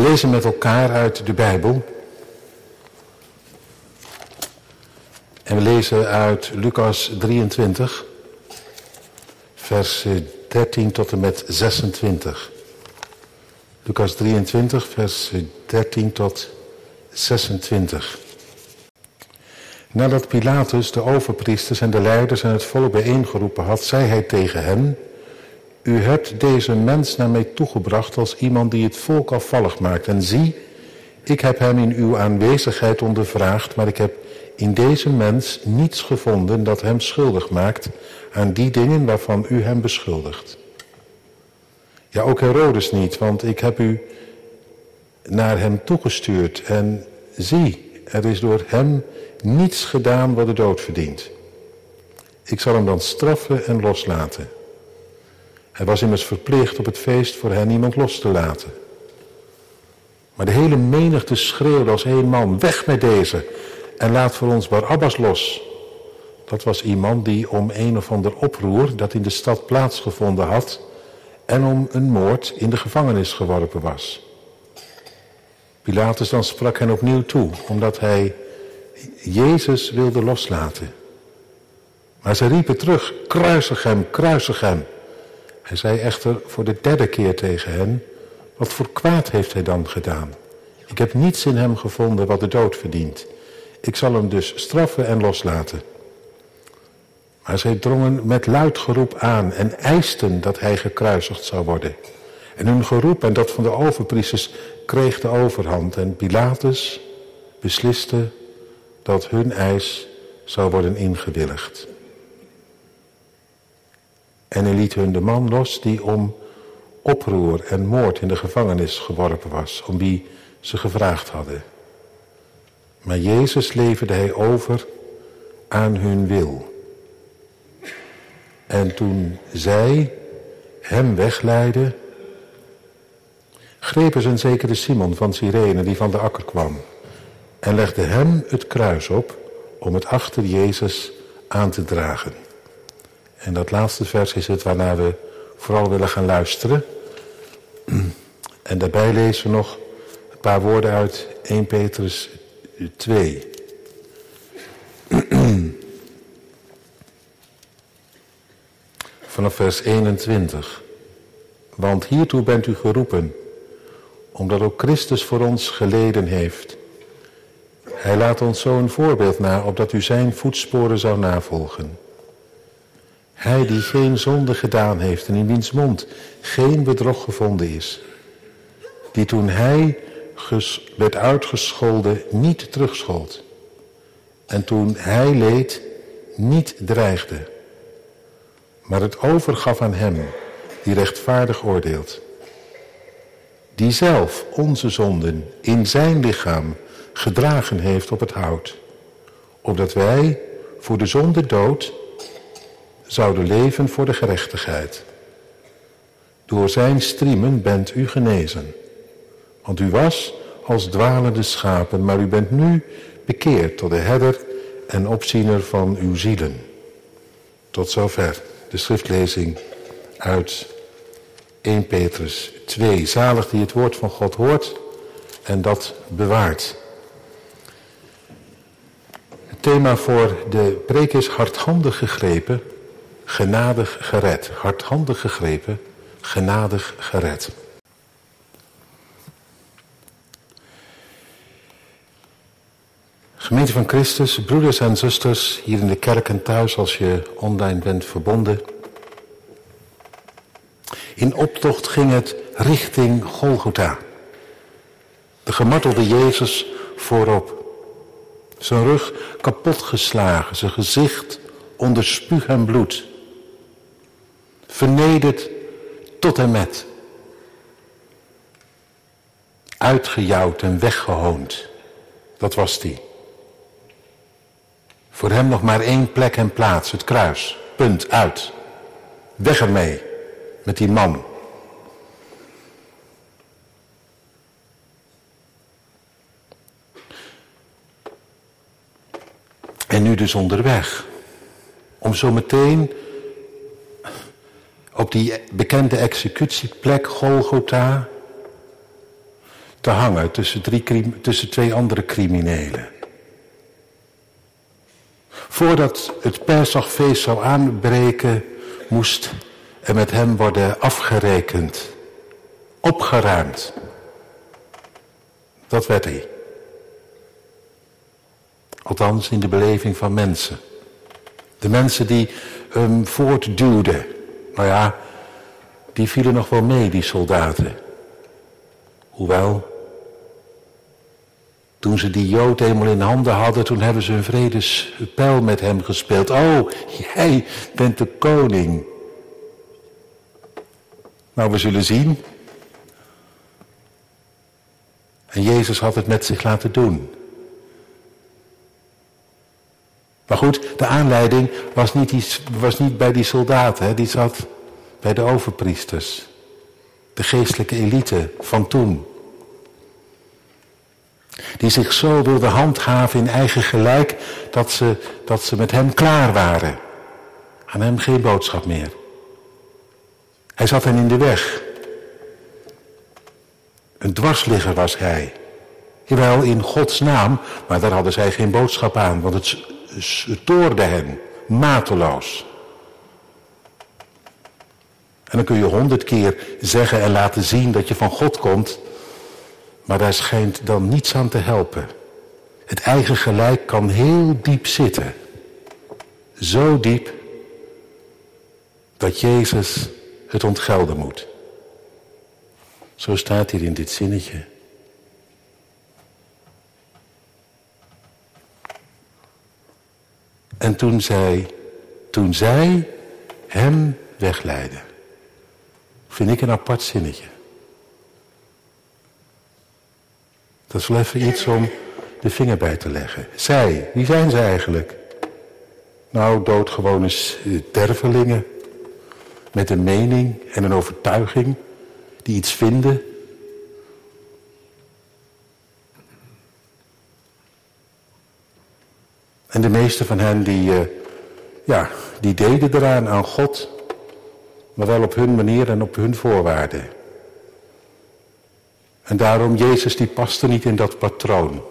We lezen met elkaar uit de Bijbel. En we lezen uit Lucas 23, vers 13 tot en met 26. Lucas 23, vers 13 tot 26. Nadat Pilatus de overpriesters en de leiders en het volk bijeengeroepen had, zei hij tegen hen... U hebt deze mens naar mij toegebracht als iemand die het volk afvallig maakt. En zie, ik heb hem in uw aanwezigheid ondervraagd, maar ik heb in deze mens niets gevonden dat hem schuldig maakt aan die dingen waarvan u hem beschuldigt. Ja, ook Herodes niet, want ik heb u naar hem toegestuurd en zie, er is door hem niets gedaan wat de dood verdient. Ik zal hem dan straffen en loslaten. Hij was immers verplicht op het feest voor hen iemand los te laten. Maar de hele menigte schreeuwde als één man, weg met deze en laat voor ons Barabbas los. Dat was iemand die om een of ander oproer dat in de stad plaatsgevonden had en om een moord in de gevangenis geworpen was. Pilatus dan sprak hen opnieuw toe, omdat hij Jezus wilde loslaten. Maar ze riepen terug, kruisig hem, kruisig hem. Hij zei echter voor de derde keer tegen hen, wat voor kwaad heeft hij dan gedaan? Ik heb niets in hem gevonden wat de dood verdient. Ik zal hem dus straffen en loslaten. Maar zij drongen met luid geroep aan en eisten dat hij gekruisigd zou worden. En hun geroep en dat van de overpriesters kreeg de overhand. En Pilatus besliste dat hun eis zou worden ingewilligd. En hij liet hun de man los die om oproer en moord in de gevangenis geworpen was, om wie ze gevraagd hadden. Maar Jezus leverde hij over aan hun wil. En toen zij hem wegleidden, grepen ze een zekere Simon van Cyrene die van de akker kwam en legde hem het kruis op om het achter Jezus aan te dragen. En dat laatste vers is het waarnaar we vooral willen gaan luisteren. En daarbij lezen we nog een paar woorden uit 1 Petrus 2. Vanaf vers 21. Want hiertoe bent u geroepen, omdat ook Christus voor ons geleden heeft. Hij laat ons zo een voorbeeld na, opdat u zijn voetsporen zou navolgen. Hij die geen zonde gedaan heeft en in wiens mond geen bedrog gevonden is. Die toen hij werd uitgescholden niet terugschold. En toen hij leed niet dreigde. Maar het overgaf aan hem die rechtvaardig oordeelt. Die zelf onze zonden in zijn lichaam gedragen heeft op het hout. Opdat wij voor de zonde dood zouden leven voor de gerechtigheid. Door zijn striemen bent u genezen. Want u was als dwalende schapen, maar u bent nu bekeerd tot de herder en opziener van uw zielen. Tot zover de schriftlezing uit 1 Petrus 2. Zalig die het woord van God hoort en dat bewaart. Het thema voor de preek is hardhandig gegrepen genadig gered. Hardhandig gegrepen, genadig gered. Gemeente van Christus, broeders en zusters hier in de kerk en thuis als je online bent verbonden. In optocht ging het richting Golgotha. De gemartelde Jezus voorop. Zijn rug kapotgeslagen, zijn gezicht onder spuug en bloed vernederd tot en met. Uitgejouwd en weggehoond. Dat was die. Voor hem nog maar één plek en plaats, het kruis. Punt, uit. Weg ermee, met die man. En nu dus onderweg. Om zo meteen op die bekende executieplek Golgotha te hangen tussen, drie, tussen twee andere criminelen. Voordat het Pesachfeest zou aanbreken, moest er met hem worden afgerekend, opgeruimd. Dat werd hij. Althans in de beleving van mensen. De mensen die hem voortduwden. Nou ja, die vielen nog wel mee, die soldaten. Hoewel, toen ze die Jood eenmaal in handen hadden, toen hebben ze een vredespel met hem gespeeld. Oh, jij bent de koning. Nou, we zullen zien. En Jezus had het met zich laten doen. Maar goed, de aanleiding was niet, die, was niet bij die soldaten, hè? die zat bij de overpriesters. De geestelijke elite van toen. Die zich zo wilde handhaven in eigen gelijk dat ze, dat ze met hem klaar waren. Aan hem geen boodschap meer. Hij zat hen in de weg. Een dwarsligger was hij. Jawel, in Gods naam, maar daar hadden zij geen boodschap aan, want het, het toorde hen, mateloos. En dan kun je honderd keer zeggen en laten zien dat je van God komt, maar daar schijnt dan niets aan te helpen. Het eigen gelijk kan heel diep zitten. Zo diep dat Jezus het ontgelden moet. Zo staat hier in dit zinnetje. En toen zij, toen zij hem wegleiden. Vind ik een apart zinnetje. Dat is wel even iets om de vinger bij te leggen. Zij, wie zijn ze eigenlijk? Nou, doodgewone tervelingen. Met een mening en een overtuiging. Die iets vinden. En de meeste van hen die, uh, ja, die deden eraan aan God. Maar wel op hun manier en op hun voorwaarden. En daarom, Jezus die paste niet in dat patroon.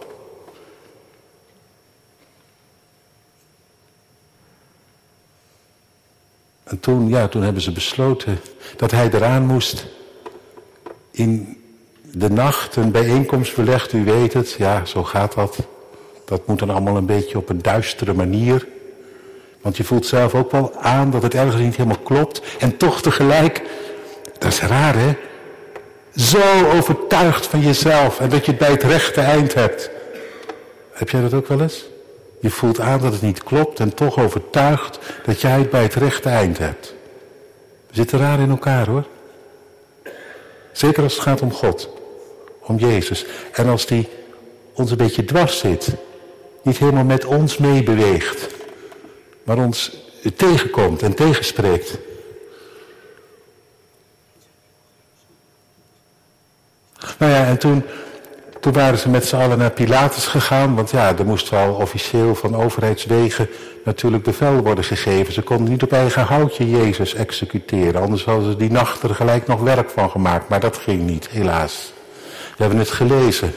En toen, ja, toen hebben ze besloten dat hij eraan moest. In de nacht een bijeenkomst belegd, u weet het, ja, zo gaat dat. Dat moet dan allemaal een beetje op een duistere manier. Want je voelt zelf ook wel aan dat het ergens niet helemaal klopt. En toch tegelijk, dat is raar hè, zo overtuigd van jezelf en dat je het bij het rechte eind hebt. Heb jij dat ook wel eens? Je voelt aan dat het niet klopt en toch overtuigd dat jij het bij het rechte eind hebt. We zitten raar in elkaar hoor. Zeker als het gaat om God, om Jezus. En als die ons een beetje dwars zit, niet helemaal met ons meebeweegt, maar ons tegenkomt en tegenspreekt. Nou ja, en toen, toen waren ze met z'n allen naar Pilatus gegaan. Want ja, er moest wel officieel van overheidswegen natuurlijk bevel worden gegeven. Ze konden niet op eigen houtje Jezus executeren. Anders hadden ze die nacht er gelijk nog werk van gemaakt. Maar dat ging niet, helaas. We hebben het gelezen.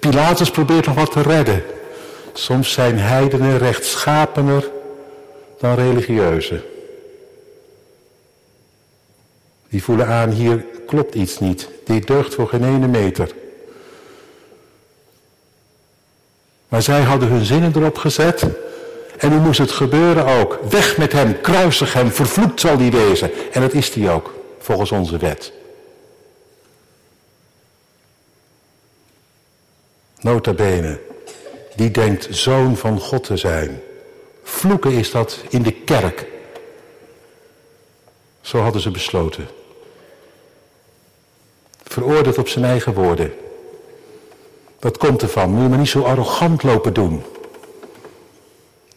Pilatus probeert nog wat te redden. Soms zijn heidenen rechtschapener dan religieuzen. Die voelen aan, hier klopt iets niet. Die deugt voor geen ene meter. Maar zij hadden hun zinnen erop gezet. En nu moest het gebeuren ook. Weg met hem, kruisig hem, vervloekt zal die wezen. En dat is die ook, volgens onze wet. Nota bene, die denkt zoon van God te zijn. Vloeken is dat in de kerk. Zo hadden ze besloten. Veroordeeld op zijn eigen woorden. Dat komt ervan. Moet je maar niet zo arrogant lopen doen.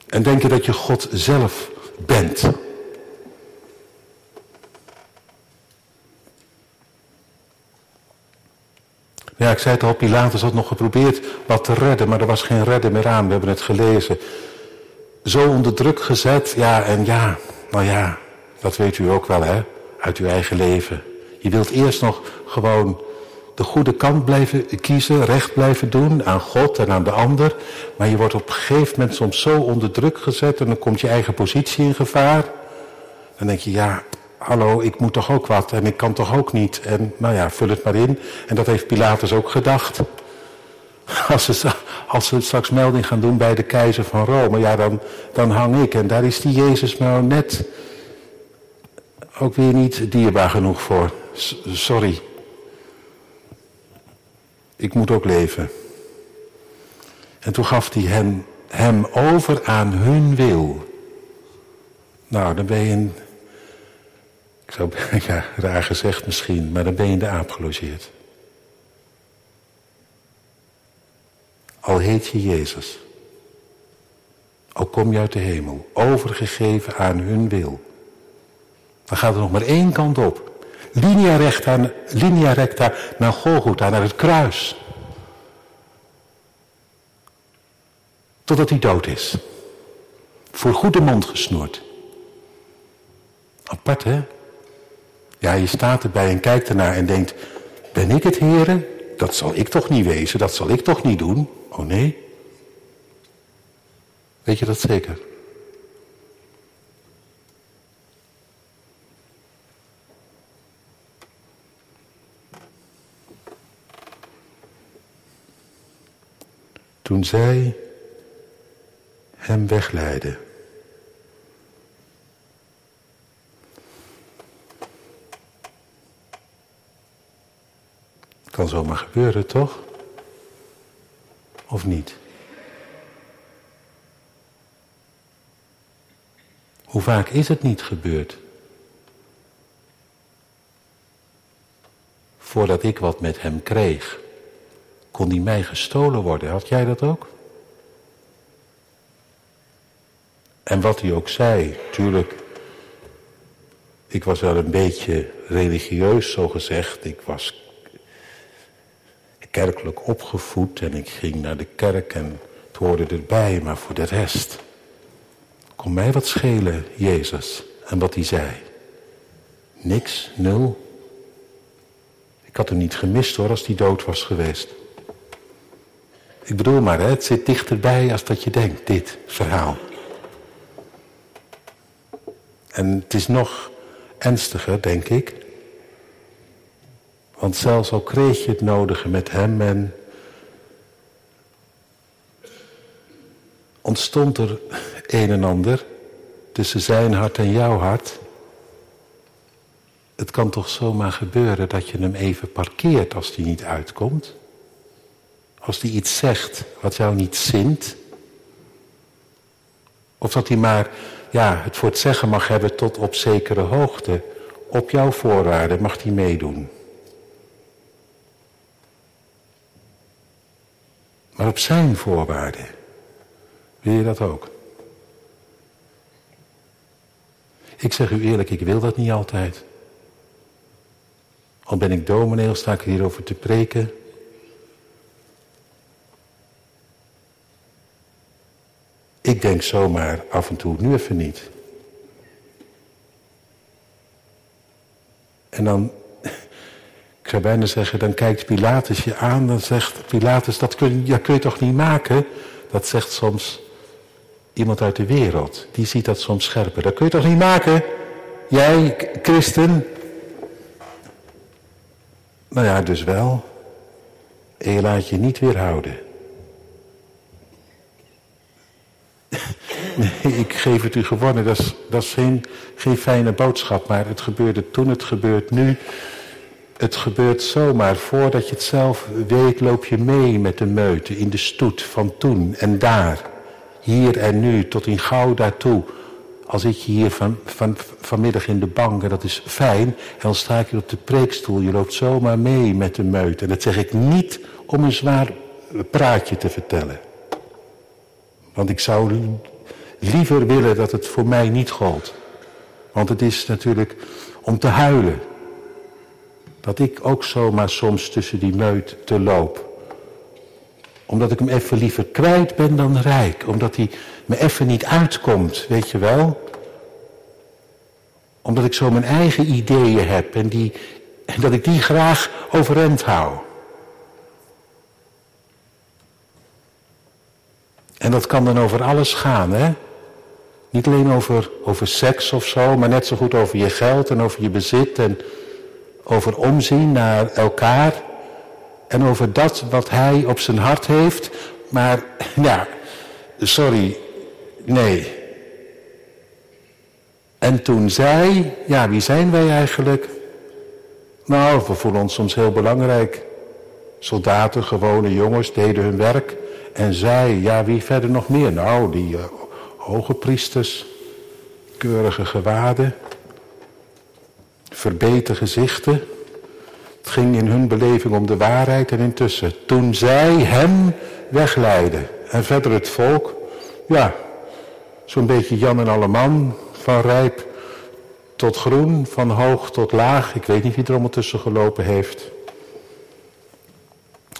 En denken dat je God zelf bent. Ja, ik zei het al, Pilatus had nog geprobeerd wat te redden, maar er was geen redden meer aan. We hebben het gelezen. Zo onder druk gezet, ja, en ja, nou ja, dat weet u ook wel, hè, uit uw eigen leven. Je wilt eerst nog gewoon de goede kant blijven kiezen, recht blijven doen aan God en aan de ander. Maar je wordt op een gegeven moment soms zo onder druk gezet en dan komt je eigen positie in gevaar. Dan denk je, ja, hallo, ik moet toch ook wat en ik kan toch ook niet. En nou ja, vul het maar in. En dat heeft Pilatus ook gedacht. Als ze, als ze straks melding gaan doen bij de keizer van Rome, ja, dan, dan hang ik. En daar is die Jezus nou net ook weer niet dierbaar genoeg voor. sorry. Ik moet ook leven. En toen gaf hij hem, hem over aan hun wil. Nou, dan ben je een, ik zou, ja, raar gezegd misschien, maar dan ben je de aap gelogeerd. Al heet je Jezus. Al kom je uit de hemel, overgegeven aan hun wil. Dan gaat er nog maar één kant op. Linea recta, linea recta naar Golgotha, naar het kruis. Totdat hij dood is. Voor goed de mond gesnoerd. Apart hè? Ja, je staat erbij en kijkt ernaar en denkt, ben ik het heren? Dat zal ik toch niet wezen, dat zal ik toch niet doen? Oh nee. Weet je dat zeker? Toen zij hem wegleidde. Kan zomaar gebeuren, toch? Of niet? Hoe vaak is het niet gebeurd? Voordat ik wat met hem kreeg, kon die mij gestolen worden. Had jij dat ook? En wat hij ook zei, tuurlijk, ik was wel een beetje religieus, zo gezegd. Ik was kerkelijk opgevoed en ik ging naar de kerk en het hoorde erbij, maar voor de rest kon mij wat schelen, Jezus, en wat hij zei. Niks, nul. Ik had hem niet gemist hoor, als hij dood was geweest. Ik bedoel maar, hè, het zit dichterbij als dat je denkt, dit verhaal. En het is nog ernstiger, denk ik, want zelfs al kreeg je het nodige met hem en ontstond er een en ander tussen zijn hart en jouw hart. Het kan toch zomaar gebeuren dat je hem even parkeert als hij niet uitkomt. Als hij iets zegt wat jou niet zint. Of dat hij maar ja, het voor het zeggen mag hebben tot op zekere hoogte. Op jouw voorwaarden mag hij meedoen. Maar op zijn voorwaarden. Wil je dat ook? Ik zeg u eerlijk, ik wil dat niet altijd. Al ben ik dominee, sta ik hierover te preken. Ik denk zomaar af en toe, nu even niet. En dan ik zou bijna zeggen, dan kijkt Pilatus je aan, dan zegt Pilatus, dat kun, ja, kun je toch niet maken? Dat zegt soms iemand uit de wereld. Die ziet dat soms scherper. Dat kun je toch niet maken? Jij, christen? Nou ja, dus wel. En je laat je niet weerhouden. Nee, ik geef het u gewonnen. Dat is, dat geen fijne boodschap. Maar het gebeurde toen, het gebeurt nu. Het gebeurt zomaar. Voordat je het zelf weet, loop je mee met de meute in de stoet van toen en daar. Hier en nu, tot in gauw daartoe. Al zit je hier van, van, vanmiddag in de bank en dat is fijn. En dan sta ik hier op de preekstoel. Je loopt zomaar mee met de meute. En dat zeg ik niet om een zwaar praatje te vertellen. Want ik zou liever willen dat het voor mij niet gold. Want het is natuurlijk om te huilen dat ik ook zomaar soms tussen die meut te loop. Omdat ik hem even liever kwijt ben dan rijk. Omdat hij me even niet uitkomt, weet je wel. Omdat ik zo mijn eigen ideeën heb en, die, en dat ik die graag overeind hou. En dat kan dan over alles gaan, hè? Niet alleen over, over seks of zo, maar net zo goed over je geld en over je bezit en over omzien naar elkaar en over dat wat hij op zijn hart heeft. Maar ja, sorry, nee. En toen zij, ja, wie zijn wij eigenlijk? Nou, we voelen ons soms heel belangrijk. Soldaten, gewone jongens, deden hun werk. En zij, ja, wie verder nog meer? Nou, die uh, hoge priesters, keurige gewaden, verbeten gezichten. Het ging in hun beleving om de waarheid en intussen, toen zij hem wegleiden en verder het volk, ja, zo'n beetje Jan en Alleman, van rijp tot groen, van hoog tot laag. Ik weet niet wie er allemaal tussen gelopen heeft.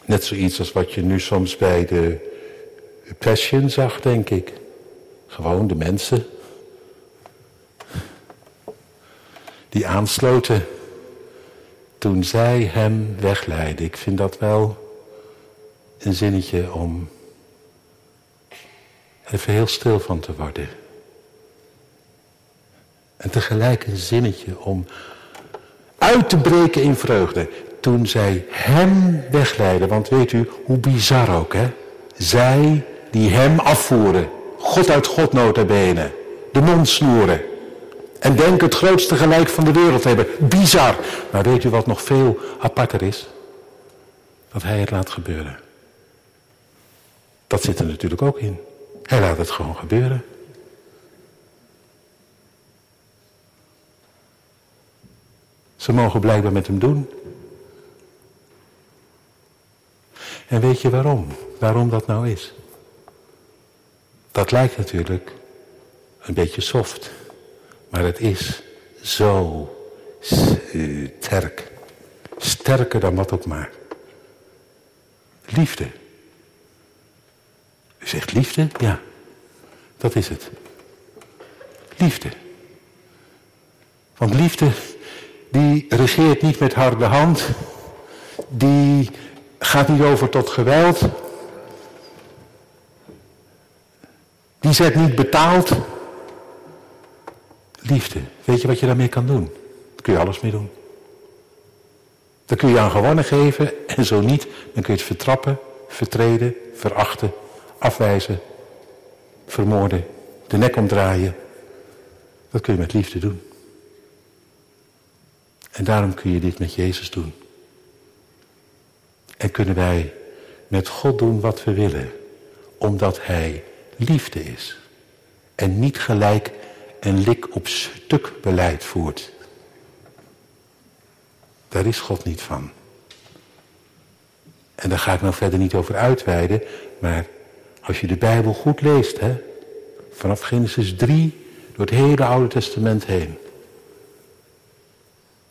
Net zoiets als wat je nu soms bij de Passion zag, denk ik. Gewoon de mensen. Die aansloten toen zij hem wegleidden. Ik vind dat wel een zinnetje om even heel stil van te worden. En tegelijk een zinnetje om uit te breken in vreugde. Toen zij hem wegleiden. Want weet u hoe bizar ook, hè? Zij die hem afvoeren. God uit God nota bene. De mond snoeren. En denken het grootste gelijk van de wereld hebben. Bizar. Maar weet u wat nog veel aparter is? Dat hij het laat gebeuren. Dat zit er natuurlijk ook in. Hij laat het gewoon gebeuren. Ze mogen blijkbaar met hem doen. En weet je waarom? Waarom dat nou is? Dat lijkt natuurlijk een beetje soft. Maar het is zo sterk. Sterker dan wat ook maar. Liefde. U zegt liefde? Ja, dat is het. Liefde. Want liefde, die regeert niet met harde hand. Die gaat niet over tot geweld. Die zet niet betaald. Liefde. Weet je wat je daarmee kan doen? Daar kun je alles mee doen. Dan kun je aan gewonnen geven en zo niet, dan kun je het vertrappen, vertreden, verachten, afwijzen, vermoorden, de nek omdraaien. Dat kun je met liefde doen. En daarom kun je dit met Jezus doen. En kunnen wij met God doen wat we willen, omdat Hij liefde is. En niet gelijk een lik op stuk beleid voert. Daar is God niet van. En daar ga ik nou verder niet over uitweiden, maar als je de Bijbel goed leest, hè, vanaf Genesis 3 door het hele Oude Testament heen.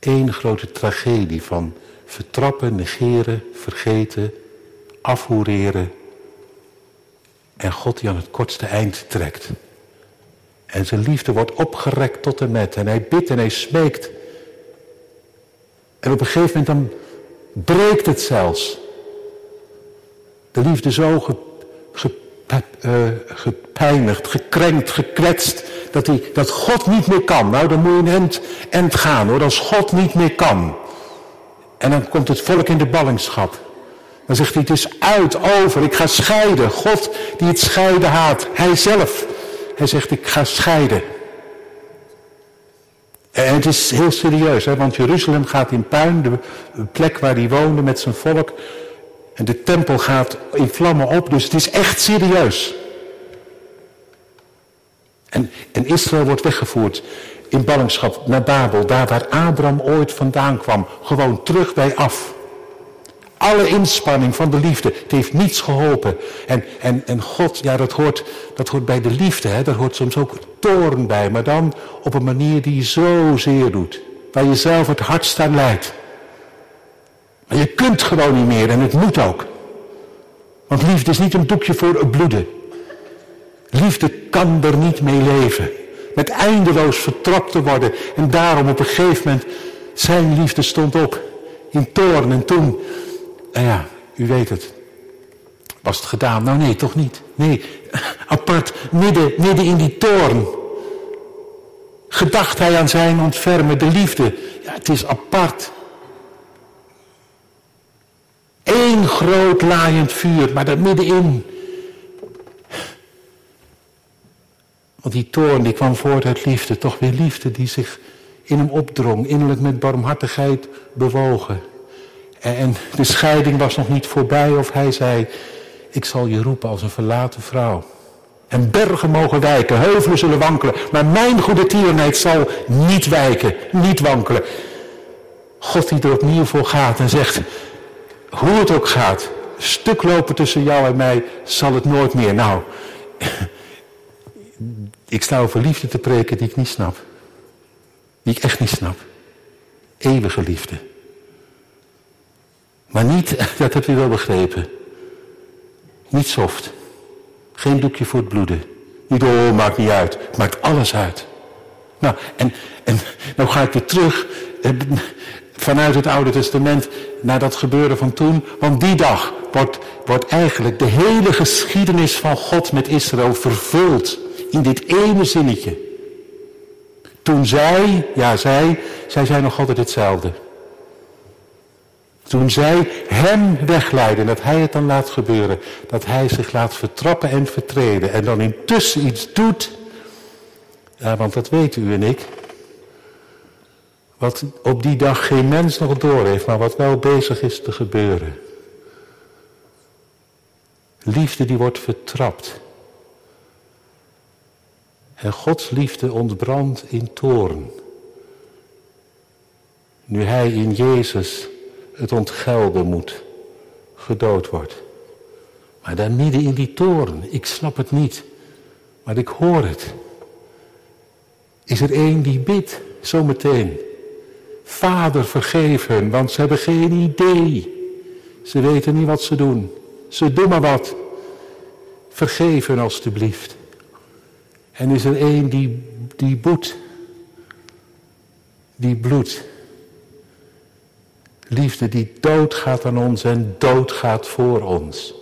Eén grote tragedie van vertrappen, negeren, vergeten, afhoereren. En God die aan het kortste eind trekt. En zijn liefde wordt opgerekt tot en met. En hij bidt en hij smeekt. En op een gegeven moment dan breekt het zelfs. De liefde zo ge, ge, uh, gepijnigd, gekrenkt, gekwetst. Dat, hij, dat God niet meer kan. Nou, dan moet je een end gaan hoor. Als God niet meer kan. En dan komt het volk in de ballingschap. Dan zegt hij, het is uit, over, ik ga scheiden. God die het scheiden haat. Hij zelf. Hij zegt, ik ga scheiden. En het is heel serieus, hè, want Jeruzalem gaat in puin, de plek waar hij woonde met zijn volk. En de tempel gaat in vlammen op, dus het is echt serieus. En, en Israël wordt weggevoerd in ballingschap naar Babel, daar waar Abraham ooit vandaan kwam. Gewoon terug bij af. Alle inspanning van de liefde, het heeft niets geholpen. En, en, en God, ja dat hoort, dat hoort bij de liefde, hè? daar hoort soms ook toorn bij. Maar dan op een manier die je zo zeer doet. Waar je zelf het hardst aan leidt. Maar je kunt gewoon niet meer en het moet ook. Want liefde is niet een doekje voor het bloeden. Liefde kan er niet mee leven. Met eindeloos vertrapt te worden. En daarom op een gegeven moment, zijn liefde stond op. In toorn en toen, nou ja, u weet het. was het gedaan. Nou nee, toch niet. Nee, apart, midden, midden in die toorn. Gedacht hij aan zijn ontfermende liefde. Ja, het is apart. Eén groot laaiend vuur, maar daar middenin. Want die toorn die kwam voort uit liefde, toch weer liefde die zich in hem opdrong, innerlijk met barmhartigheid bewogen. En de scheiding was nog niet voorbij of hij zei, ik zal je roepen als een verlaten vrouw. En bergen mogen wijken, heuvelen zullen wankelen, maar mijn goede tierenheid zal niet wijken, niet wankelen. God die er opnieuw voor gaat en zegt, hoe het ook gaat, stuk lopen tussen jou en mij zal het nooit meer. Nou, ik sta over liefde te preken die ik niet snap. Die ik echt niet snap. Eeuwige liefde. Maar niet, dat hebt u wel begrepen. Niet soft. Geen doekje voor het bloeden. Niet, oh, maakt niet uit. Maakt alles uit. Nou, en, en nou ga ik weer terug eh, vanuit het Oude Testament naar dat gebeuren van toen. Want die dag wordt, wordt eigenlijk de hele geschiedenis van God met Israël vervuld in dit ene zinnetje. Toen zij, ja zij, zij zijn nog altijd hetzelfde. Toen zij hem wegleiden, dat hij het dan laat gebeuren. Dat hij zich laat vertrappen en vertreden. En dan intussen iets doet. Ja, want dat weten u en ik. Wat op die dag geen mens nog door heeft, maar wat wel bezig is te gebeuren. Liefde die wordt vertrapt. En Gods liefde ontbrandt in toorn. Nu hij in Jezus het ontgelden moet, gedood wordt. Maar daar midden in die toren, ik snap het niet, maar ik hoor het. Is er één die bidt, zometeen. Vader, vergeef hen, want ze hebben geen idee. Ze weten niet wat ze doen. Ze doen maar wat. Vergeef hen alstublieft. En is er één die, die boet, die bloedt. Liefde die doodgaat aan ons en doodgaat voor ons.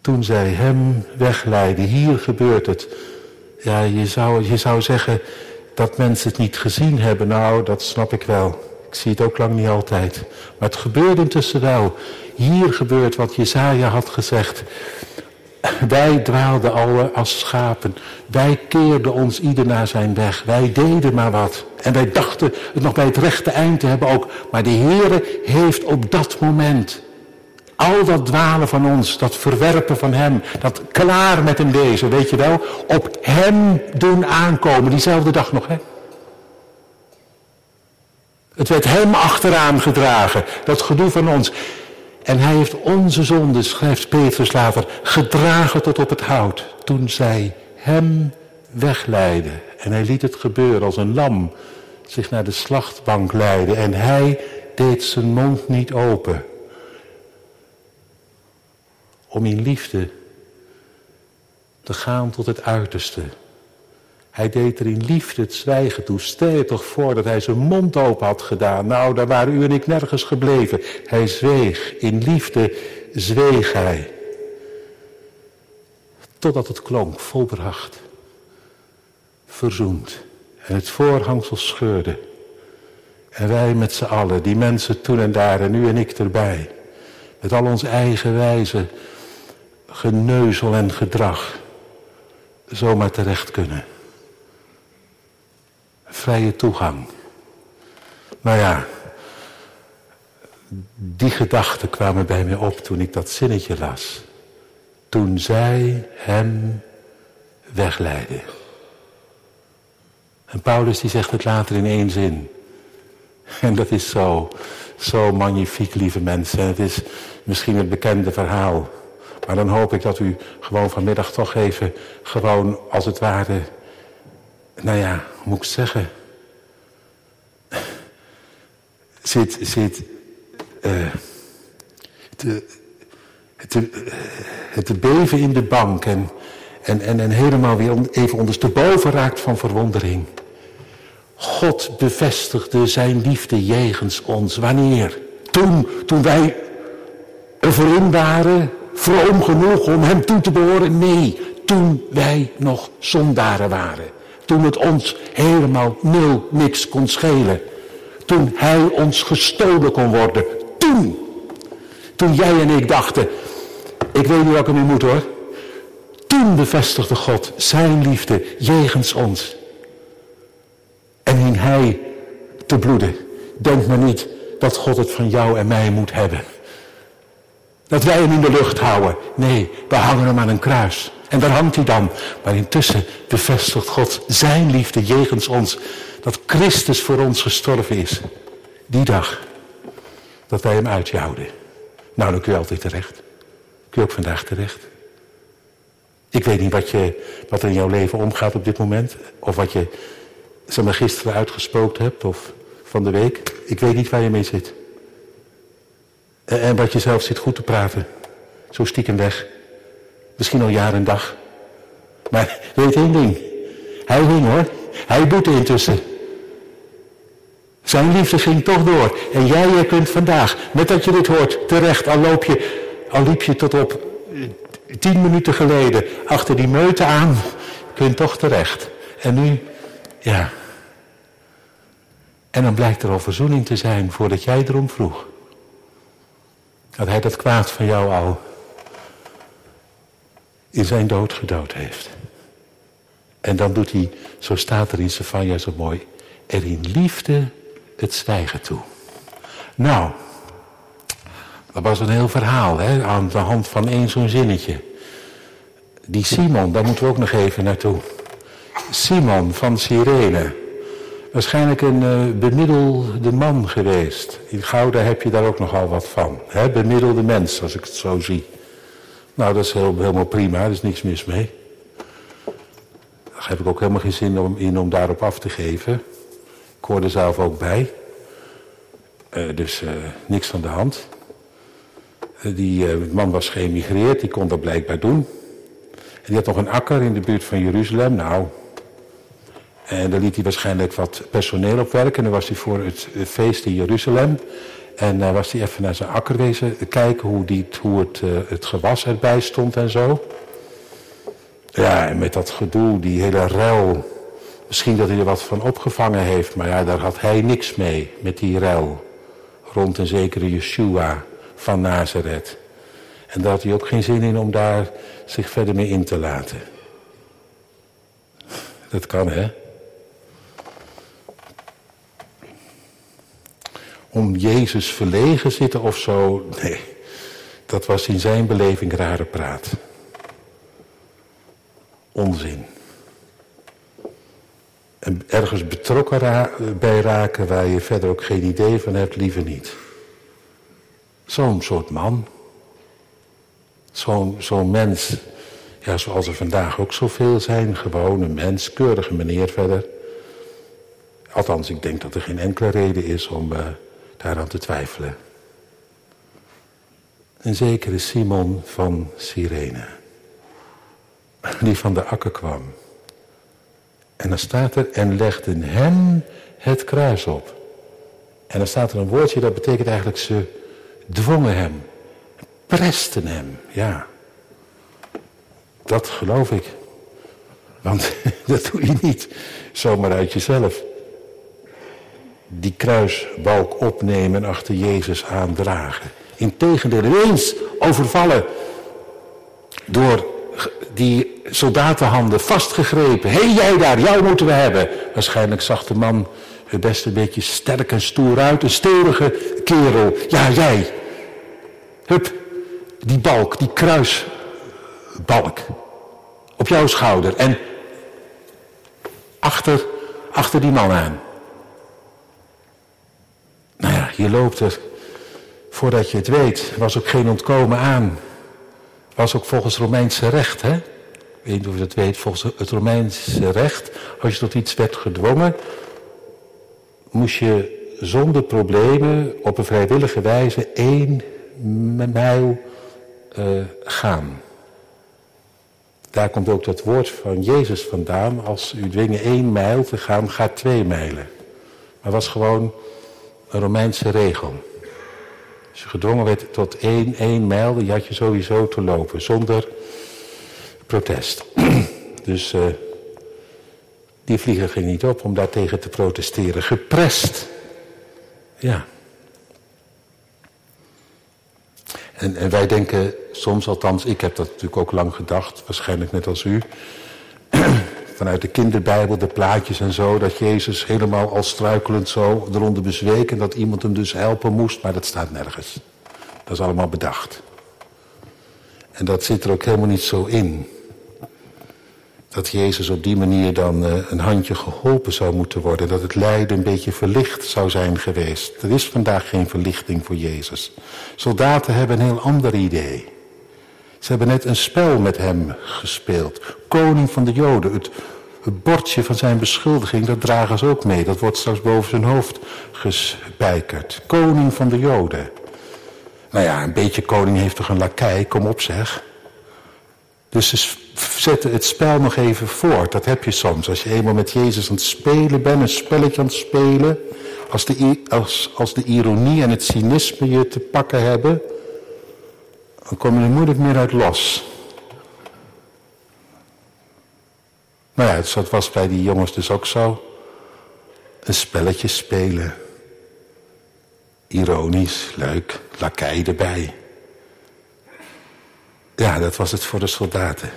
Toen zij hem wegleidden, hier gebeurt het. Ja, je zou, je zou zeggen dat mensen het niet gezien hebben. Nou, dat snap ik wel. Ik zie het ook lang niet altijd. Maar het gebeurt intussen wel. Hier gebeurt wat Jezaja had gezegd. Wij dwaalden alle als schapen. Wij keerden ons ieder naar zijn weg. Wij deden maar wat. En wij dachten het nog bij het rechte eind te hebben ook. Maar de Heere heeft op dat moment al dat dwalen van ons, dat verwerpen van hem, dat klaar met hem wezen, weet je wel, op hem doen aankomen, diezelfde dag nog, hè? Het werd hem achteraan gedragen, dat gedoe van ons. En hij heeft onze zonde, schrijft Petrus later, gedragen tot op het hout. Toen zij hem wegleiden. En hij liet het gebeuren als een lam zich naar de slachtbank leiden. En hij deed zijn mond niet open. Om in liefde te gaan tot het uiterste. Hij deed er in liefde het zwijgen toe. Stel je toch voor dat hij zijn mond open had gedaan. Nou, daar waren u en ik nergens gebleven. Hij zweeg. In liefde zweeg hij. Totdat het klonk, volbracht. Verzoend. En het voorhangsel scheurde. En wij met z'n allen, die mensen toen en daar en u en ik erbij. Met al ons eigen wijze geneuzel en gedrag. Zomaar terecht kunnen vrije toegang. Nou ja, die gedachten kwamen bij mij op toen ik dat zinnetje las. Toen zij hem wegleidde. En Paulus die zegt het later in één zin. En dat is zo, zo magnifiek, lieve mensen. En het is misschien het bekende verhaal. Maar dan hoop ik dat u gewoon vanmiddag toch even, gewoon als het ware, nou ja, hoe moet ik zeggen? Zit, zit uh, te, te, beven in de bank en, en, en, helemaal weer even ondersteboven raakt van verwondering. God bevestigde zijn liefde jegens ons. Wanneer? Toen, toen wij erin waren, vroom genoeg om hem toe te behoren. Nee, toen wij nog zondaren waren. Toen het ons helemaal nul niks kon schelen. Toen hij ons gestolen kon worden. Toen. Toen jij en ik dachten, ik weet niet wat ik nu moet hoor. Toen bevestigde God zijn liefde jegens ons. En hing hij te bloeden. Denk maar niet dat God het van jou en mij moet hebben. Dat wij hem in de lucht houden. Nee, we hangen hem aan een kruis. En daar hangt hij dan. Maar intussen bevestigt God zijn liefde jegens ons. Dat Christus voor ons gestorven is. Die dag. Dat wij hem uitjouwden. Nou, dan kun je altijd terecht. Kun je ook vandaag terecht. Ik weet niet wat, je, wat er in jouw leven omgaat op dit moment. Of wat je zeg maar, gisteren uitgespookt hebt. Of van de week. Ik weet niet waar je mee zit. En wat je zelf zit goed te praten. Zo stiekem weg. Misschien al jaar en dag. Maar weet één ding. Hij hing hoor. Hij boete intussen. Zijn liefde ging toch door. En jij je kunt vandaag, met dat je dit hoort, terecht. Al loop je, al liep je tot op eh, tien minuten geleden achter die meute aan. Kun je toch terecht. En nu, ja. En dan blijkt er al verzoening te zijn voordat jij erom vroeg. Dat hij dat kwaad van jou al in zijn dood gedood heeft. En dan doet hij, zo staat er in Sefania zo mooi, er in liefde het zwijgen toe. Nou, dat was een heel verhaal hè, aan de hand van één zo'n zinnetje. Die Simon, daar moeten we ook nog even naartoe. Simon van Cyrene. Waarschijnlijk een uh, bemiddelde man geweest. In Gouda heb je daar ook nogal wat van. Hè? Bemiddelde mens, als ik het zo zie. Nou, dat is helemaal prima, er is niks mis mee. Daar heb ik ook helemaal geen zin om, in om daarop af te geven. Ik hoor er zelf ook bij. Uh, dus uh, niks aan de hand. die man was geëmigreerd, die kon dat blijkbaar doen. En die had nog een akker in de buurt van Jeruzalem. Nou, en daar liet hij waarschijnlijk wat personeel op werken. En dan was hij voor het feest in Jeruzalem. En was hij even naar zijn akker wezen kijken hoe, die, hoe het, uh, het gewas erbij stond en zo. Ja, en met dat gedoe, die hele ruil. Misschien dat hij er wat van opgevangen heeft, maar ja, daar had hij niks mee met die ruil. Rond een zekere Yeshua van Nazareth. En daar had hij ook geen zin in om daar zich verder mee in te laten. Dat kan, hè? Om Jezus verlegen zitten of zo. Nee, dat was in zijn beleving rare praat. Onzin. En ergens betrokken bij raken waar je verder ook geen idee van hebt, liever niet. Zo'n soort man. Zo'n zo'n mens. Ja, zoals er vandaag ook zoveel zijn. Gewoon een mens, keurige meneer verder. Althans, ik denk dat er geen enkele reden is om... Uh, daaraan te twijfelen. Een zekere Simon van Cyrene, die van de akker kwam. En dan staat er, en legden hem het kruis op. En dan staat er een woordje, dat betekent eigenlijk ze dwongen hem, presten hem, ja. Dat geloof ik. Want dat doe je niet zomaar uit jezelf die kruisbalk opnemen en achter Jezus aandragen. Integendeel, ineens overvallen door die soldatenhanden vastgegrepen. Hé jij daar, jou moeten we hebben. Waarschijnlijk zag de man er best een beetje sterk en stoer uit. Een stevige kerel. Ja, jij. Hup, die balk, die kruisbalk. Op jouw schouder. En achter, achter die man aan. Je loopt er, voordat je het weet, was ook geen ontkomen aan. Was ook volgens Romeinse recht, hè? Ik weet niet of je dat weet, volgens het Romeinse recht, als je tot iets werd gedwongen, moest je zonder problemen op een vrijwillige wijze één mijl uh, gaan. Daar komt ook dat woord van Jezus vandaan. Als u dwingen één mijl te gaan, gaat twee mijlen. Maar was gewoon een Romeinse regel. Als je gedwongen werd tot één, één mijl, die had je sowieso te lopen, zonder protest. dus uh, die vlieger ging niet op om daartegen te protesteren. Geprest. Ja. En, en, wij denken soms, althans, ik heb dat natuurlijk ook lang gedacht, waarschijnlijk net als u, vanuit de kinderbijbel, de plaatjes en zo, dat Jezus helemaal al struikelend zo eronder bezweek en dat iemand hem dus helpen moest, maar dat staat nergens. Dat is allemaal bedacht. En dat zit er ook helemaal niet zo in. Dat Jezus op die manier dan uh, een handje geholpen zou moeten worden. Dat het lijden een beetje verlicht zou zijn geweest. Er is vandaag geen verlichting voor Jezus. Soldaten hebben een heel ander idee. Ze hebben net een spel met hem gespeeld. Koning van de Joden. Het, het bordje van zijn beschuldiging, dat dragen ze ook mee. Dat wordt straks boven zijn hoofd gespijkerd. Koning van de Joden. Nou ja, een beetje koning heeft toch een lakij, kom op zeg. Dus ze zetten het spel nog even voort. Dat heb je soms. Als je eenmaal met Jezus aan het spelen bent, een spelletje aan het spelen. Als de, als, als de ironie en het cynisme je te pakken hebben, dan kom je er moeilijk meer uit los. Nou ja, dat was bij die jongens dus ook zo. Een spelletje spelen. Ironisch, leuk, lakij erbij. Ja, dat was het voor de soldaten.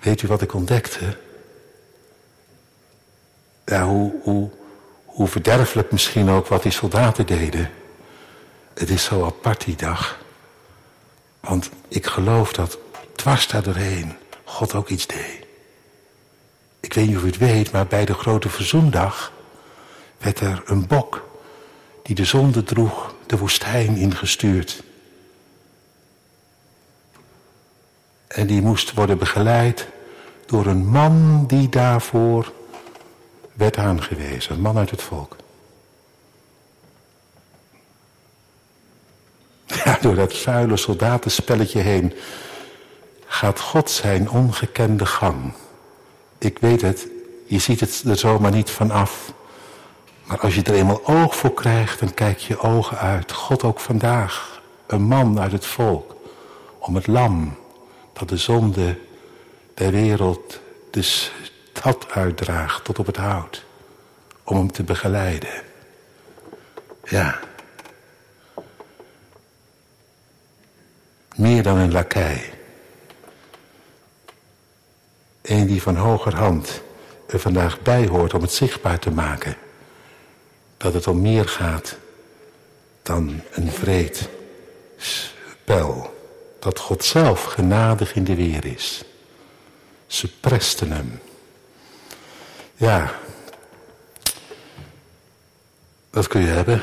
Weet u wat ik ontdekte? Ja, hoe, hoe, hoe verderfelijk misschien ook wat die soldaten deden. Het is zo apart die dag. Want ik geloof dat dwars daar doorheen God ook iets deed. Ik weet niet of u het weet, maar bij de grote verzoendag werd er een bok die de zonde droeg de woestijn ingestuurd. En die moest worden begeleid door een man die daarvoor werd aangewezen. Een man uit het volk. Ja, door dat vuile soldatenspelletje heen gaat God zijn ongekende gang. Ik weet het, je ziet het er zomaar niet van af. Maar als je er eenmaal oog voor krijgt, dan kijk je ogen uit. God ook vandaag, een man uit het volk, om het lam dat de zonde der wereld de stad uitdraagt tot op het hout. Om hem te begeleiden. Ja. Meer dan een lakij. Een die van hogerhand er vandaag bij hoort om het zichtbaar te maken. Dat het om meer gaat dan een vreed spel dat God zelf genadig in de weer is. Ze presten hem. Ja, dat kun je hebben.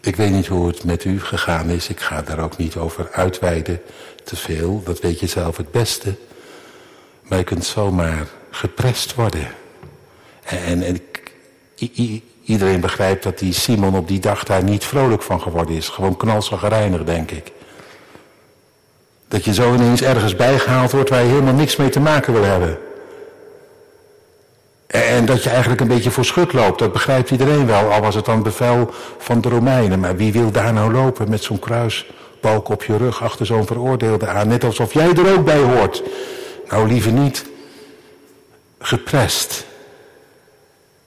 Ik weet niet hoe het met u gegaan is. Ik ga daar ook niet over uitweiden te veel. Dat weet je zelf het beste. Maar je kunt zomaar geprest worden. En, en iedereen begrijpt dat die Simon op die dag daar niet vrolijk van geworden is. Gewoon knalzagrijnig, denk ik. Dat je zo ineens ergens bijgehaald wordt waar je helemaal niks mee te maken wil hebben. En dat je eigenlijk een beetje voor schut loopt, dat begrijpt iedereen wel. Al was het dan bevel van de Romeinen. Maar wie wil daar nou lopen met zo'n kruisbalk op je rug achter zo'n veroordeelde aan? Net alsof jij er ook bij hoort. Nou, liever niet. Geprest.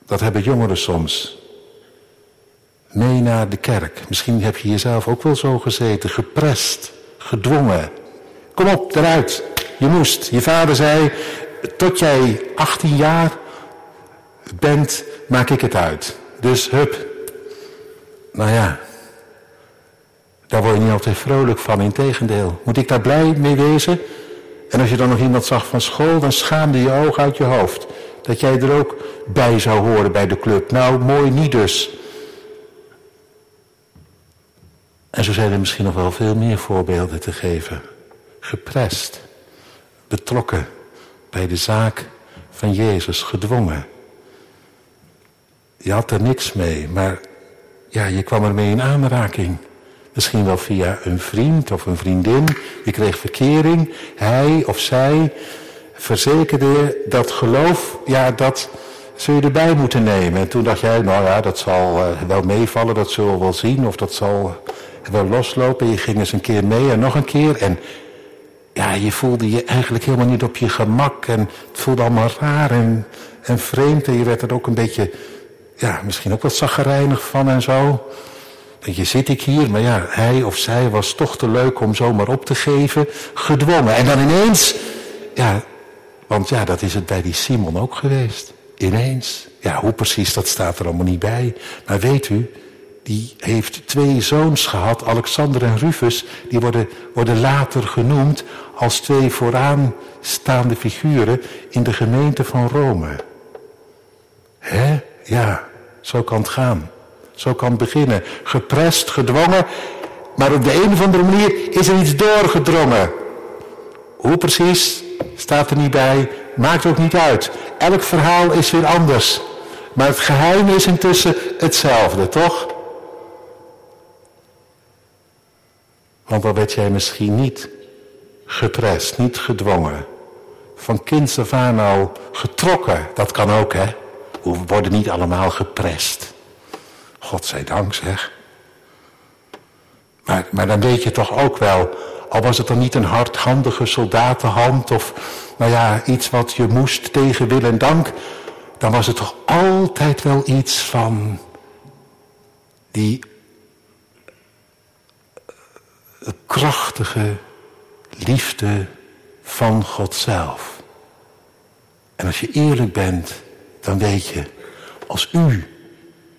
Dat hebben jongeren soms. Mee naar de kerk. Misschien heb je jezelf ook wel zo gezeten. Geprest. Gedwongen. Kom op, eruit. Je moest. Je vader zei, tot jij 18 jaar bent, maak ik het uit. Dus hup. Nou ja, daar word je niet altijd vrolijk van, integendeel. Moet ik daar blij mee wezen? En als je dan nog iemand zag van school, dan schaamde je oog uit je hoofd. Dat jij er ook bij zou horen bij de club. Nou, mooi niet dus. En zo zijn er misschien nog wel veel meer voorbeelden te geven geprest, betrokken bij de zaak van Jezus, gedwongen. Je had er niks mee, maar ja, je kwam ermee in aanraking. Misschien wel via een vriend of een vriendin. Je kreeg verkering. Hij of zij verzekerde dat geloof, ja, dat zul je erbij moeten nemen. En toen dacht jij, nou ja, dat zal uh, wel meevallen, dat zullen we wel zien. Of dat zal wel loslopen. Je ging eens een keer mee en nog een keer. En ja, je voelde je eigenlijk helemaal niet op je gemak. En het voelde allemaal raar en, en vreemd. En je werd er ook een beetje, ja, misschien ook wat zaggerijnig van en zo. Denk je, zit ik hier? Maar ja, hij of zij was toch te leuk om zomaar op te geven. Gedwongen. En dan ineens, ja, want ja, dat is het bij die Simon ook geweest. Ineens. Ja, hoe precies, dat staat er allemaal niet bij. Maar weet u, die heeft twee zoons gehad, Alexander en Rufus. Die worden, worden later genoemd als twee vooraanstaande figuren in de gemeente van Rome. Hè? Ja, zo kan het gaan. Zo kan het beginnen. Geprest, gedwongen. Maar op de een of andere manier is er iets doorgedrongen. Hoe precies, staat er niet bij. Maakt ook niet uit. Elk verhaal is weer anders. Maar het geheim is intussen hetzelfde, toch? Want dan werd jij misschien niet geprest, niet gedwongen. Van kinds af getrokken. Dat kan ook, hè? We worden niet allemaal geprest. Godzijdank, zeg. Maar, maar dan weet je toch ook wel, al was het dan niet een hardhandige soldatenhand of, nou ja, iets wat je moest tegen wil en dank, dan was het toch altijd wel iets van die krachtige liefde van God zelf. En als je eerlijk bent, dan weet je, als u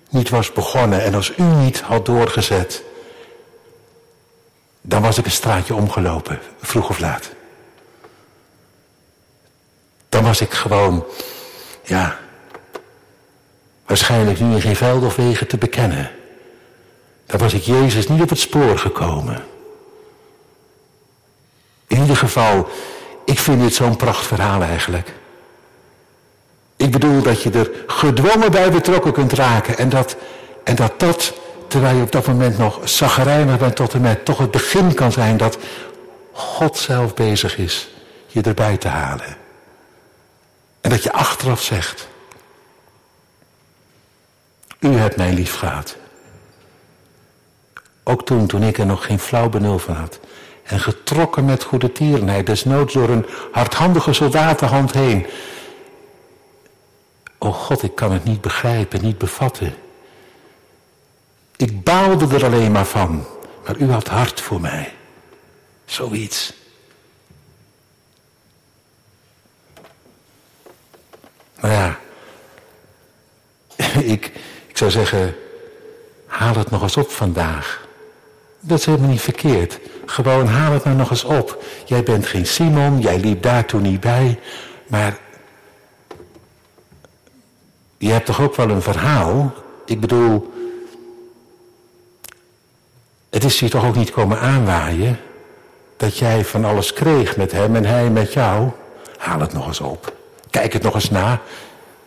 niet was begonnen en als u niet had doorgezet, dan was ik een straatje omgelopen, vroeg of laat. Dan was ik gewoon, ja, waarschijnlijk nu in geen veld of wegen te bekennen. Dan was ik Jezus niet op het spoor gekomen. In ieder geval, ik vind dit zo'n prachtverhaal eigenlijk. Ik bedoel dat je er gedwongen bij betrokken kunt raken. En dat en dat, dat terwijl je op dat moment nog zaggerijnig bent tot en met, toch het begin kan zijn dat God zelf bezig is je erbij te halen. En dat je achteraf zegt, u hebt mij lief gehad. Ook toen, toen ik er nog geen flauw benul van had. En getrokken met goede tierenheid, desnoods door een hardhandige soldatenhand heen. O God, ik kan het niet begrijpen, niet bevatten. Ik baalde er alleen maar van. Maar u had hart voor mij. Zoiets. Nou ja, ik, ik zou zeggen, haal het nog eens op vandaag. Dat is helemaal niet verkeerd. Gewoon haal het nou nog eens op. Jij bent geen Simon, jij liep daar toen niet bij. Maar je hebt toch ook wel een verhaal? Ik bedoel, het is hier toch ook niet komen aanwaaien dat jij van alles kreeg met hem en hij met jou. Haal het nog eens op. Kijk het nog eens na.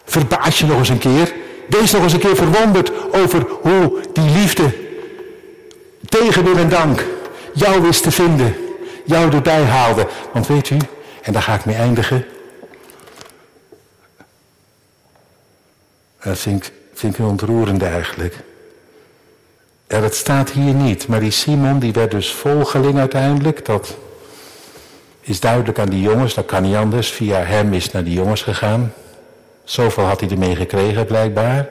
Verbaas je nog eens een keer. Wees nog eens een keer verwonderd over hoe die liefde tegen wil en dank jou wist te vinden. Jou erbij haalde. Want weet u, en daar ga ik mee eindigen. Dat vind ik, vind eigenlijk. Ja, dat staat hier niet. Maar die Simon die werd dus volgeling uiteindelijk. Dat is duidelijk aan die jongens. Dat kan niet anders. Via hem is naar die jongens gegaan. Zoveel had hij ermee gekregen blijkbaar.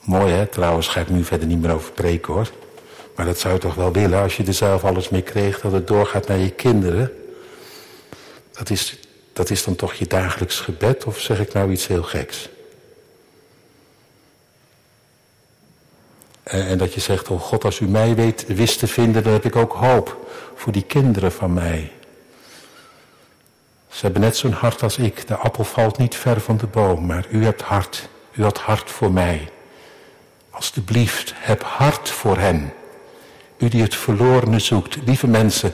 Mooi hè, trouwens ga ik nu verder niet meer over preken hoor. Maar dat zou je toch wel willen als je er zelf alles mee kreeg, dat het doorgaat naar je kinderen. Dat is, dat is dan toch je dagelijks gebed of zeg ik nou iets heel geks? En dat je zegt, oh God, als u mij weet, wist te vinden, dan heb ik ook hoop voor die kinderen van mij. Ze hebben net zo'n hart als ik. De appel valt niet ver van de boom, maar u hebt hart. U had hart voor mij. Alsjeblieft, heb hart voor hen. U die het verlorene zoekt. Lieve mensen,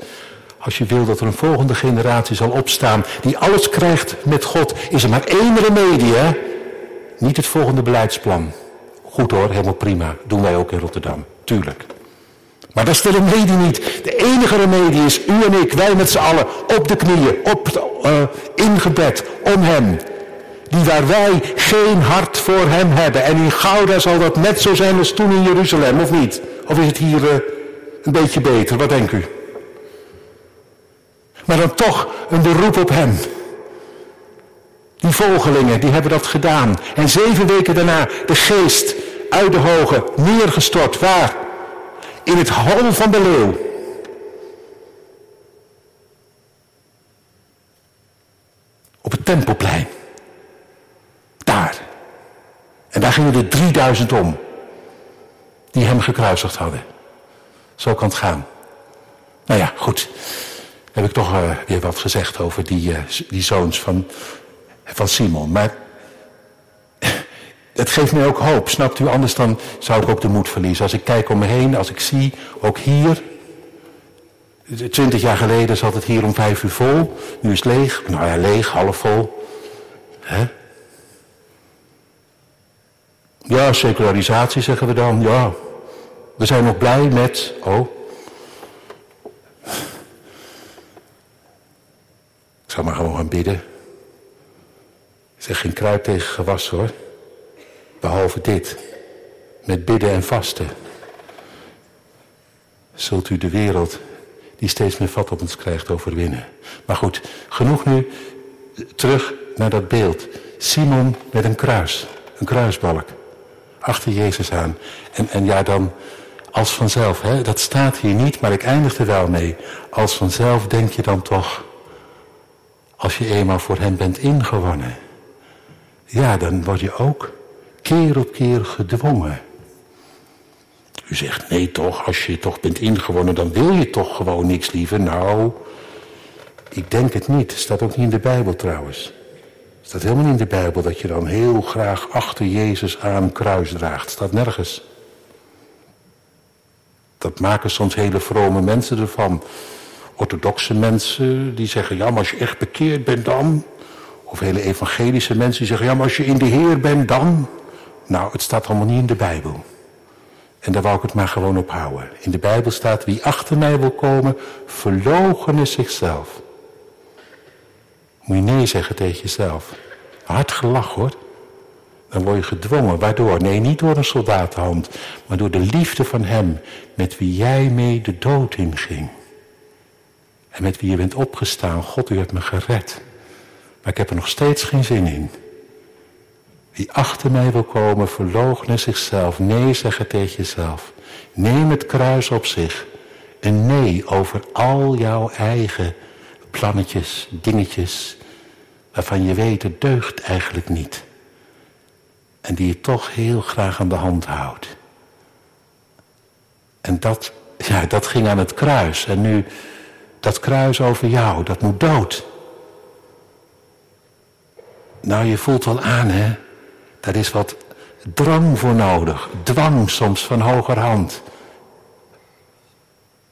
als je wil dat er een volgende generatie zal opstaan die alles krijgt met God, is er maar één remedie, hè? Niet het volgende beleidsplan. Goed hoor, helemaal prima. Doen wij ook in Rotterdam. Tuurlijk. Maar dat is de remedie niet. De enige remedie is u en ik, wij met z'n allen, op de knieën, op, uh, om hem. Die waar wij geen hart voor hem hebben. En in Gouda zal dat net zo zijn als toen in Jeruzalem, of niet? Of is het hier uh, een beetje beter? Wat denkt u? Maar dan toch een beroep op hem. Die volgelingen, die hebben dat gedaan. En zeven weken daarna de geest uit de hoge neergestort. Waar? In het hol van de leeuw. Op het tempelplein. Daar. En daar gingen er 3000 om. Die hem gekruisigd hadden. Zo kan het gaan. Nou ja, goed. Heb ik toch uh, weer wat gezegd over die, uh, die zoons van, van Simon. Maar het geeft mij ook hoop, snapt u? Anders dan zou ik ook de moed verliezen. Als ik kijk om me heen, als ik zie, ook hier. Twintig jaar geleden zat het hier om vijf uur vol. Nu is het leeg. Nou ja, leeg, half vol. Hè? Ja, secularisatie zeggen we dan. Ja, we zijn nog blij met... Oh. Ik zal maar gewoon gaan bidden. Zeg geen kruid tegen gewas hoor. Behalve dit. Met bidden en vasten. Zult u de wereld die steeds meer vat op ons krijgt overwinnen. Maar goed, genoeg nu. Terug naar dat beeld. Simon met een kruis. Een kruisbalk. Achter Jezus aan. En, en ja, dan als vanzelf. Hè? Dat staat hier niet, maar ik eindig er wel mee. Als vanzelf denk je dan toch. Als je eenmaal voor hem bent ingewonnen. Ja, dan word je ook keer op keer gedwongen. U zegt, nee toch, als je toch bent ingewonnen, dan wil je toch gewoon niks liever. Nou, ik denk het niet. Staat ook niet in de Bijbel trouwens. Staat helemaal niet in de Bijbel dat je dan heel graag achter Jezus aan kruis draagt. Staat nergens. Dat maken soms hele vrome mensen ervan. Orthodoxe mensen die zeggen, ja maar als je echt bekeerd bent dan. Of hele evangelische mensen die zeggen, ja maar als je in de Heer bent dan. Nou, het staat allemaal niet in de Bijbel. En daar wou ik het maar gewoon op houden. In de Bijbel staat, wie achter mij wil komen, verloochenen zichzelf. Moet je nee zeggen tegen jezelf. Hard gelach hoor. Dan word je gedwongen. Waardoor? Nee, niet door een soldatenhand, maar door de liefde van hem met wie jij mee de dood inging. En met wie je bent opgestaan. God, u hebt me gered. Maar ik heb er nog steeds geen zin in. Wie achter mij wil komen, verloochenen zichzelf. Nee zeggen tegen jezelf. Neem het kruis op zich. Een nee over al jouw eigen plannetjes, dingetjes, waarvan je weet het deugt eigenlijk niet. En die je toch heel graag aan de hand houdt. En dat, ja, dat ging aan het kruis. En nu, dat kruis over jou, dat moet dood. Nou, je voelt wel aan, hè. Daar is wat drang voor nodig. Dwang soms van hogerhand.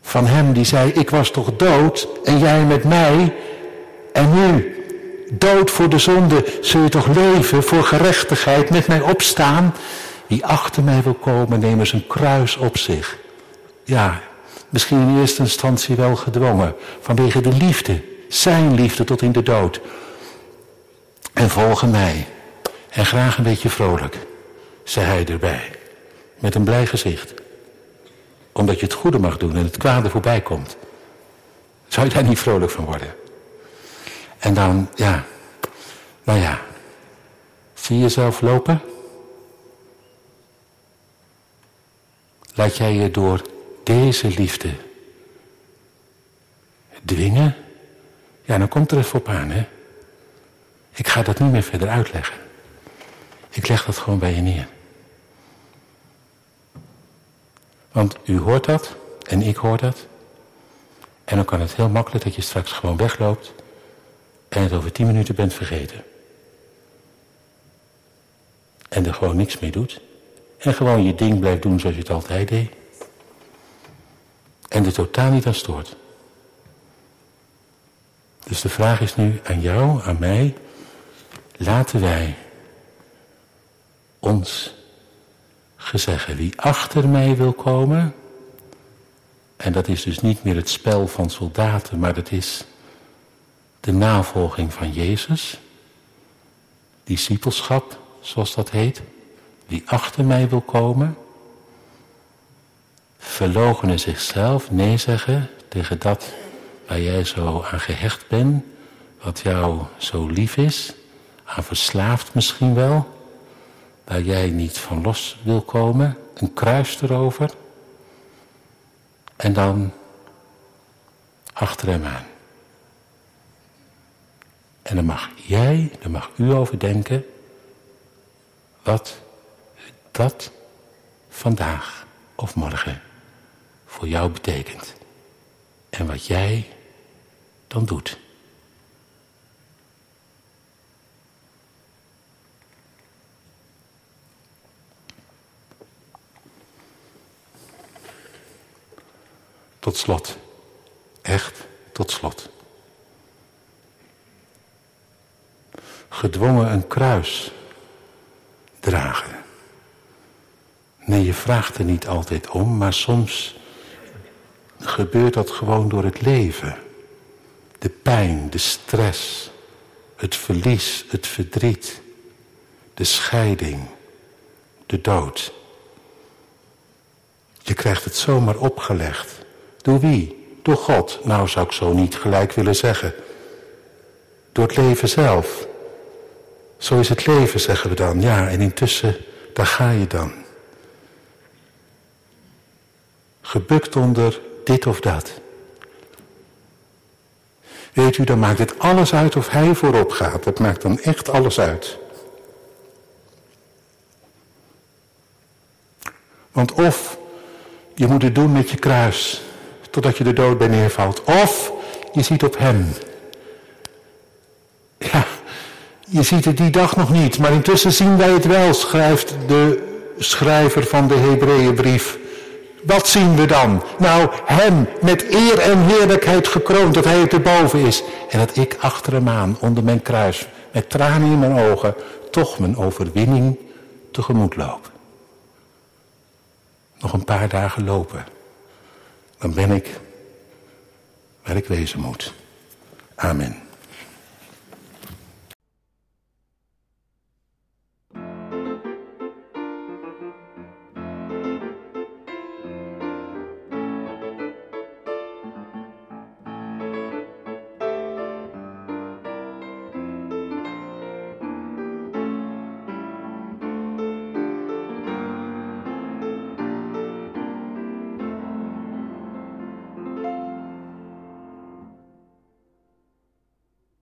Van hem die zei, ik was toch dood en jij met mij. En nu, dood voor de zonde, zul je toch leven voor gerechtigheid, met mij opstaan. Wie achter mij wil komen, neem eens een kruis op zich. Ja, misschien in eerste instantie wel gedwongen, vanwege de liefde, zijn liefde tot in de dood. En volgen mij. En graag een beetje vrolijk, zei hij erbij. Met een blij gezicht. Omdat je het goede mag doen en het kwade voorbij komt. Zou je daar niet vrolijk van worden? En dan, ja, nou ja. Zie je jezelf lopen? Laat jij je door deze liefde dwingen? Ja, dan komt er even op aan, hè. Ik ga dat niet meer verder uitleggen. Ik leg dat gewoon bij je neer. Want u hoort dat en ik hoor dat. En dan kan het heel makkelijk dat je straks gewoon wegloopt en het over tien minuten bent vergeten. En er gewoon niks mee doet. En gewoon je ding blijft doen zoals je het altijd deed. En er totaal niet aan stoort. Dus de vraag is nu aan jou, aan mij. Laten wij ons gezeggen. Wie achter mij wil komen, en dat is dus niet meer het spel van soldaten, maar dat is de navolging van Jezus. discipelschap, zoals dat heet, die achter mij wil komen, verloochenen zichzelf, nee zeggen tegen dat waar jij zo aan gehecht bent, wat jou zo lief is, aan verslaafd misschien wel, waar jij niet van los wil komen, een kruis erover, en dan achter hem aan. En dan mag jij, dan mag u overdenken wat dat vandaag of morgen voor jou betekent. En wat jij dan doet. Tot slot. Echt tot slot. Gedwongen een kruis dragen. Nee, je vraagt er niet altijd om, maar soms gebeurt dat gewoon door het leven. De pijn, de stress, het verlies, het verdriet, de scheiding, de dood. Je krijgt het zomaar opgelegd. Door wie? Door God. Nou zou ik zo niet gelijk willen zeggen. Door het leven zelf. Zo is het leven, zeggen we dan. Ja, en intussen, daar ga je dan. Gebukt onder dit of dat. Weet u, dan maakt het alles uit of hij voorop gaat. Dat maakt dan echt alles uit. Want of je moet het doen met je kruis totdat je de dood bij neervalt. Of je ziet op hem. Ja, je ziet het die dag nog niet, maar intussen zien wij het wel, schrijft de schrijver van de Hebreeënbrief. Wat zien we dan? Nou, hem met eer en heerlijkheid gekroond, dat hij erboven is. En dat ik achter hem aan, onder mijn kruis, met tranen in mijn ogen, toch mijn overwinning tegemoet loop. Nog een paar dagen lopen dan ben ik waar ik wezen moet. Amen.